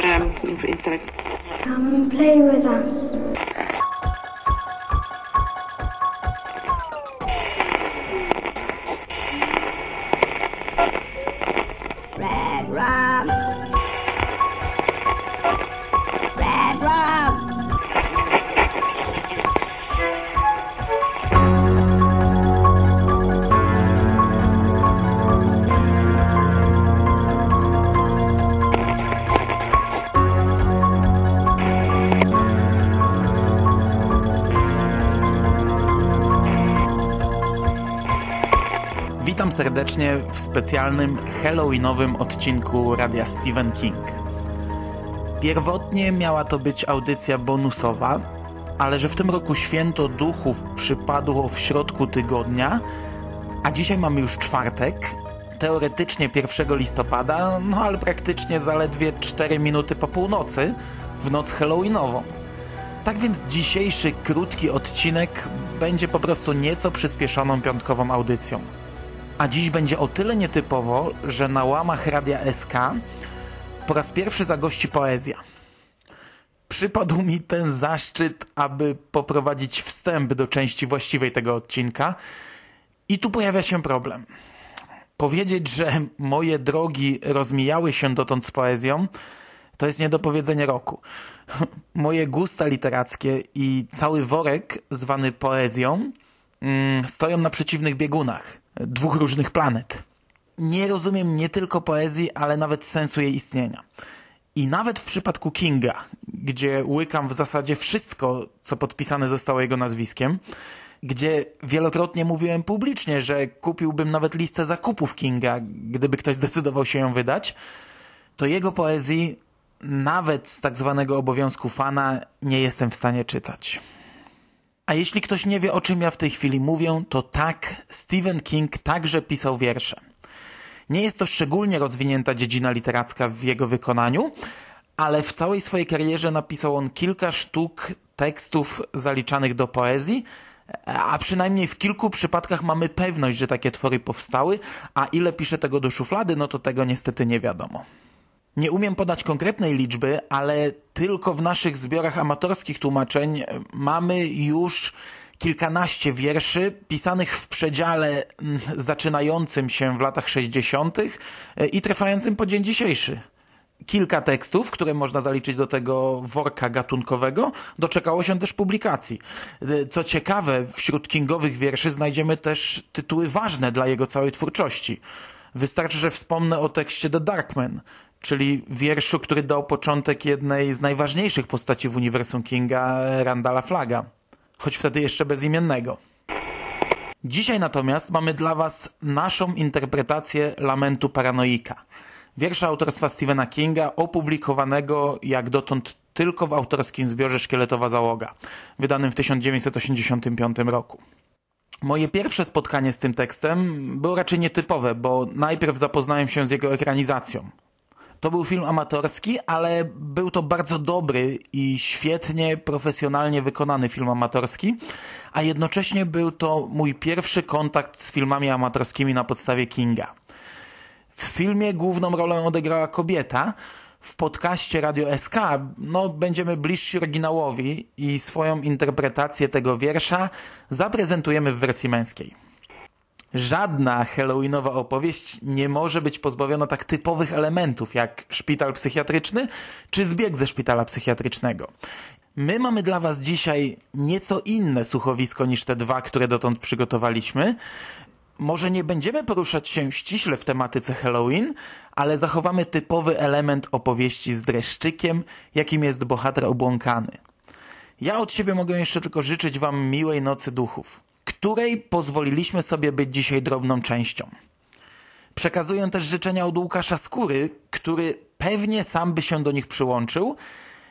but um, Come and play with us. Serdecznie w specjalnym Halloweenowym odcinku Radia Stephen King. Pierwotnie miała to być audycja bonusowa, ale że w tym roku święto duchów przypadło w środku tygodnia, a dzisiaj mamy już czwartek, teoretycznie 1 listopada, no ale praktycznie zaledwie 4 minuty po północy, w noc Halloweenową. Tak więc dzisiejszy krótki odcinek będzie po prostu nieco przyspieszoną piątkową audycją. A dziś będzie o tyle nietypowo, że na łamach Radia SK po raz pierwszy zagości poezja. Przypadł mi ten zaszczyt, aby poprowadzić wstęp do części właściwej tego odcinka. I tu pojawia się problem. Powiedzieć, że moje drogi rozmijały się dotąd z poezją, to jest niedopowiedzenie roku. Moje gusta literackie i cały worek zwany poezją mm, stoją na przeciwnych biegunach dwóch różnych planet. Nie rozumiem nie tylko poezji, ale nawet sensu jej istnienia. I nawet w przypadku Kinga, gdzie łykam w zasadzie wszystko, co podpisane zostało jego nazwiskiem, gdzie wielokrotnie mówiłem publicznie, że kupiłbym nawet listę zakupów Kinga, gdyby ktoś zdecydował się ją wydać, to jego poezji, nawet z tak zwanego obowiązku fana, nie jestem w stanie czytać. A jeśli ktoś nie wie, o czym ja w tej chwili mówię, to tak, Stephen King także pisał wiersze. Nie jest to szczególnie rozwinięta dziedzina literacka w jego wykonaniu, ale w całej swojej karierze napisał on kilka sztuk tekstów zaliczanych do poezji, a przynajmniej w kilku przypadkach mamy pewność, że takie twory powstały, a ile pisze tego do szuflady, no to tego niestety nie wiadomo. Nie umiem podać konkretnej liczby, ale tylko w naszych zbiorach amatorskich tłumaczeń mamy już kilkanaście wierszy pisanych w przedziale mm, zaczynającym się w latach 60. i trwającym po dzień dzisiejszy. Kilka tekstów, które można zaliczyć do tego worka gatunkowego, doczekało się też publikacji. Co ciekawe, wśród kingowych wierszy znajdziemy też tytuły ważne dla jego całej twórczości. Wystarczy, że wspomnę o tekście The Darkman, czyli wierszu, który dał początek jednej z najważniejszych postaci w uniwersum Kinga, Randala Flaga, choć wtedy jeszcze bezimiennego. Dzisiaj natomiast mamy dla Was naszą interpretację Lamentu Paranoika, wiersza autorstwa Stephena Kinga, opublikowanego jak dotąd tylko w autorskim zbiorze Szkieletowa Załoga, wydanym w 1985 roku. Moje pierwsze spotkanie z tym tekstem było raczej nietypowe, bo najpierw zapoznałem się z jego ekranizacją. To był film amatorski, ale był to bardzo dobry i świetnie, profesjonalnie wykonany film amatorski, a jednocześnie był to mój pierwszy kontakt z filmami amatorskimi na podstawie Kinga. W filmie główną rolę odegrała kobieta, w podcaście Radio SK no, będziemy bliżsi oryginałowi i swoją interpretację tego wiersza zaprezentujemy w wersji męskiej. Żadna halloweenowa opowieść nie może być pozbawiona tak typowych elementów jak szpital psychiatryczny czy zbieg ze szpitala psychiatrycznego. My mamy dla Was dzisiaj nieco inne słuchowisko niż te dwa, które dotąd przygotowaliśmy. Może nie będziemy poruszać się ściśle w tematyce Halloween, ale zachowamy typowy element opowieści z dreszczykiem, jakim jest bohater obłąkany. Ja od siebie mogę jeszcze tylko życzyć Wam miłej nocy duchów której pozwoliliśmy sobie być dzisiaj drobną częścią. Przekazuję też życzenia od Łukasza Skóry, który pewnie sam by się do nich przyłączył,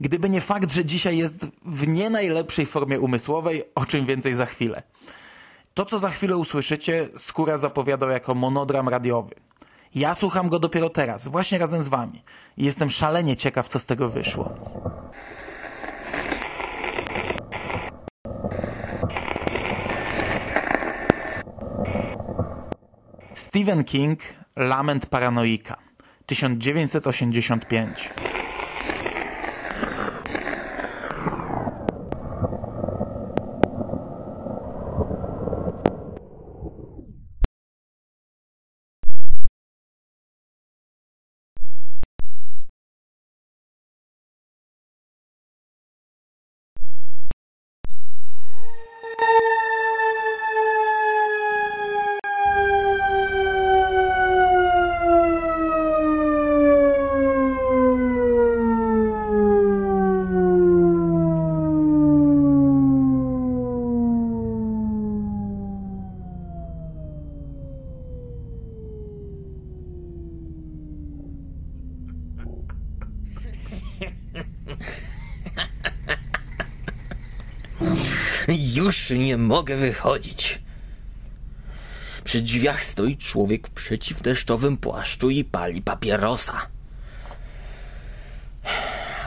gdyby nie fakt, że dzisiaj jest w nie najlepszej formie umysłowej, o czym więcej za chwilę. To, co za chwilę usłyszycie, Skóra zapowiadał jako monodram radiowy. Ja słucham go dopiero teraz, właśnie razem z wami. Jestem szalenie ciekaw, co z tego wyszło. Stephen King, Lament Paranoika, 1985. Już nie mogę wychodzić. Przy drzwiach stoi człowiek w przeciwdeszczowym płaszczu i pali papierosa.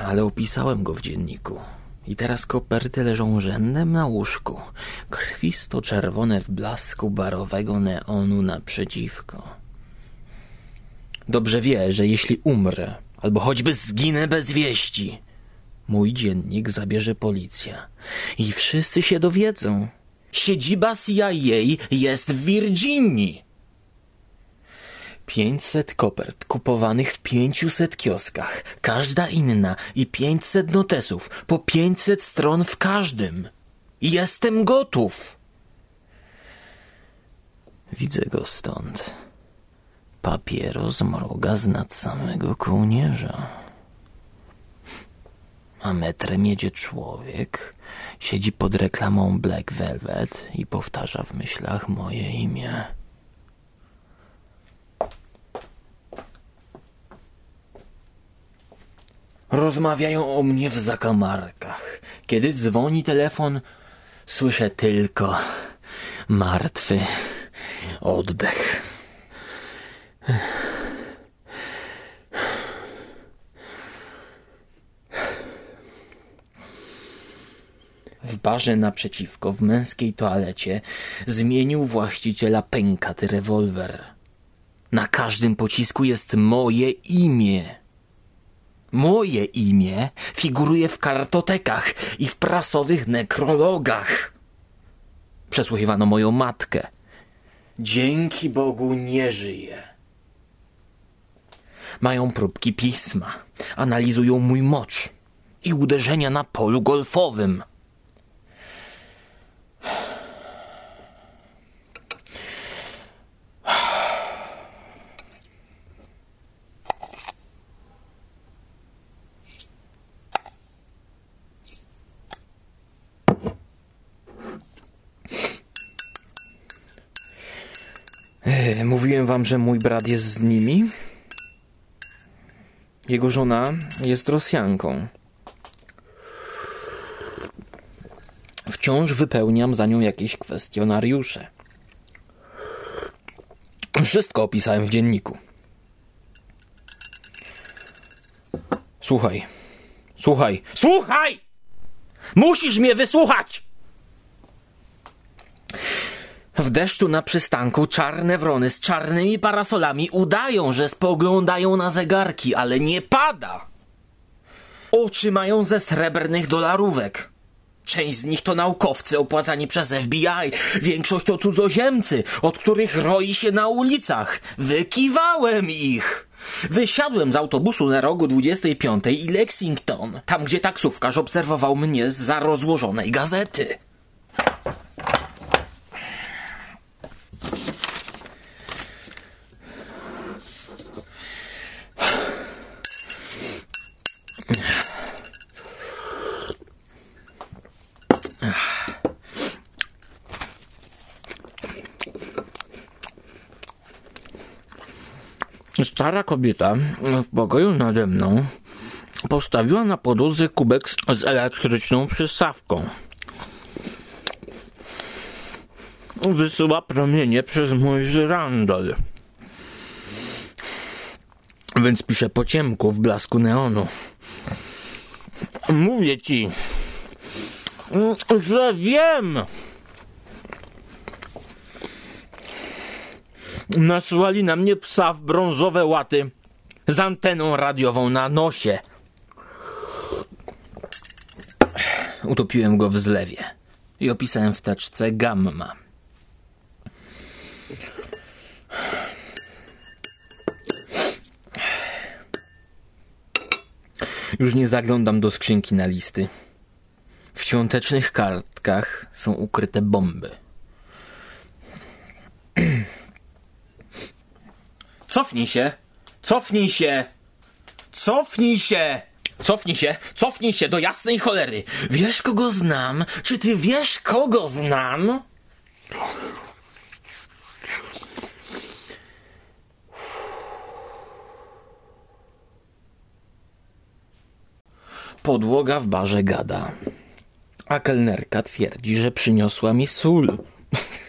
Ale opisałem go w dzienniku. I teraz koperty leżą rzędem na łóżku, krwisto-czerwone w blasku barowego neonu naprzeciwko. Dobrze wie, że jeśli umrę, albo choćby zginę bez wieści, mój dziennik zabierze policja. I wszyscy się dowiedzą. Siedziba CIA jest w Virginii. 500 kopert kupowanych w 500 kioskach, każda inna i 500 notesów, po 500 stron w każdym. Jestem gotów. Widzę go stąd. Papieros mroga z nad samego kołnierza. A metrem jedzie człowiek, siedzi pod reklamą Black Velvet i powtarza w myślach moje imię. Rozmawiają o mnie w zakamarkach. Kiedy dzwoni telefon, słyszę tylko martwy oddech. W barze naprzeciwko, w męskiej toalecie, zmienił właściciela pękaty rewolwer. Na każdym pocisku jest moje imię. Moje imię figuruje w kartotekach i w prasowych nekrologach. Przesłuchiwano moją matkę. Dzięki Bogu nie żyje. Mają próbki pisma, analizują mój mocz i uderzenia na polu golfowym. Mówiłem wam, że mój brat jest z nimi? Jego żona jest Rosjanką. Wciąż wypełniam za nią jakieś kwestionariusze. Wszystko opisałem w dzienniku. Słuchaj. Słuchaj. Słuchaj! Musisz mnie wysłuchać! W deszczu na przystanku czarne wrony z czarnymi parasolami udają, że spoglądają na zegarki, ale nie pada. Oczy mają ze srebrnych dolarówek. Część z nich to naukowcy opłacani przez FBI, większość to cudzoziemcy, od których roi się na ulicach. Wykiwałem ich. Wysiadłem z autobusu na rogu 25 i Lexington, tam gdzie taksówkarz obserwował mnie z za rozłożonej gazety. Stara kobieta w pokoju nade mną postawiła na podłodze kubek z- elektryczną przystawką. Wysyła promienie przez mój żyrandol. Więc piszę po ciemku w blasku neonu. Mówię ci, że wiem. Nasłali na mnie psa w brązowe łaty z anteną radiową na nosie. Utopiłem go w zlewie i opisałem w teczce gamma. Już nie zaglądam do skrzynki na listy. W świątecznych kartkach są ukryte bomby. Cofnij się! Cofnij się! Cofnij się! Cofnij się! Cofnij się do jasnej cholery! Wiesz, kogo znam? Czy ty wiesz, kogo znam? Podłoga w barze gada. A kelnerka twierdzi, że przyniosła mi sól.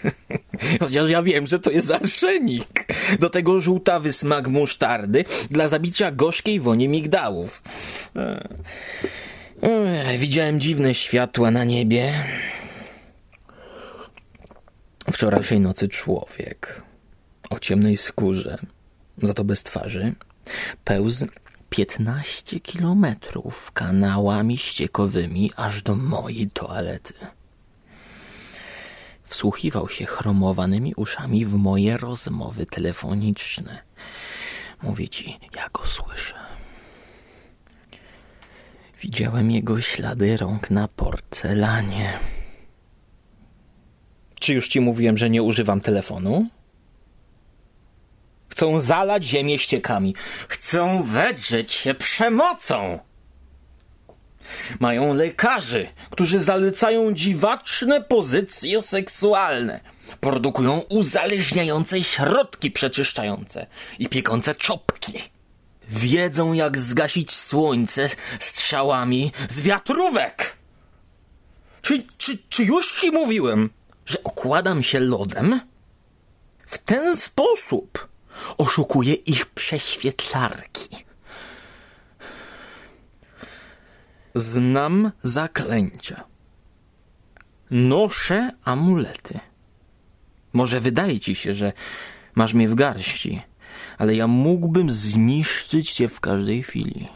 Chociaż ja wiem, że to jest arszenik. Do tego żółtawy smak musztardy dla zabicia gorzkiej woni migdałów. Ech, Widziałem dziwne światła na niebie. Wczorajszej nocy człowiek o ciemnej skórze, za to bez twarzy, pełzł 15 kilometrów kanałami ściekowymi aż do mojej toalety. Wsłuchiwał się chromowanymi uszami w moje rozmowy telefoniczne. Mówię ci, ja go słyszę. Widziałem jego ślady rąk na porcelanie. Czy już ci mówiłem, że nie używam telefonu? Chcą zalać ziemię ściekami. Chcą wedrzeć się przemocą. Mają lekarzy, którzy zalecają dziwaczne pozycje seksualne. Produkują uzależniające środki przeczyszczające i piekące czopki. Wiedzą, jak zgasić słońce strzałami z wiatrówek. Czy, czy, czy już ci mówiłem, że okładam się lodem? W ten sposób oszukuję ich prześwietlarki. Znam zaklęcia. Noszę amulety. Może wydaje ci się, że masz mnie w garści, ale ja mógłbym zniszczyć cię w każdej chwili.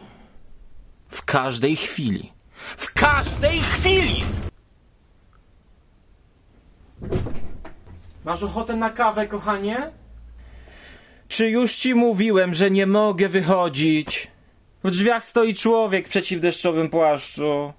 W każdej chwili. W każdej chwili! Masz ochotę na kawę, kochanie? Czy już ci mówiłem, że nie mogę wychodzić? W drzwiach stoi człowiek w przeciwdeszczowym płaszczu.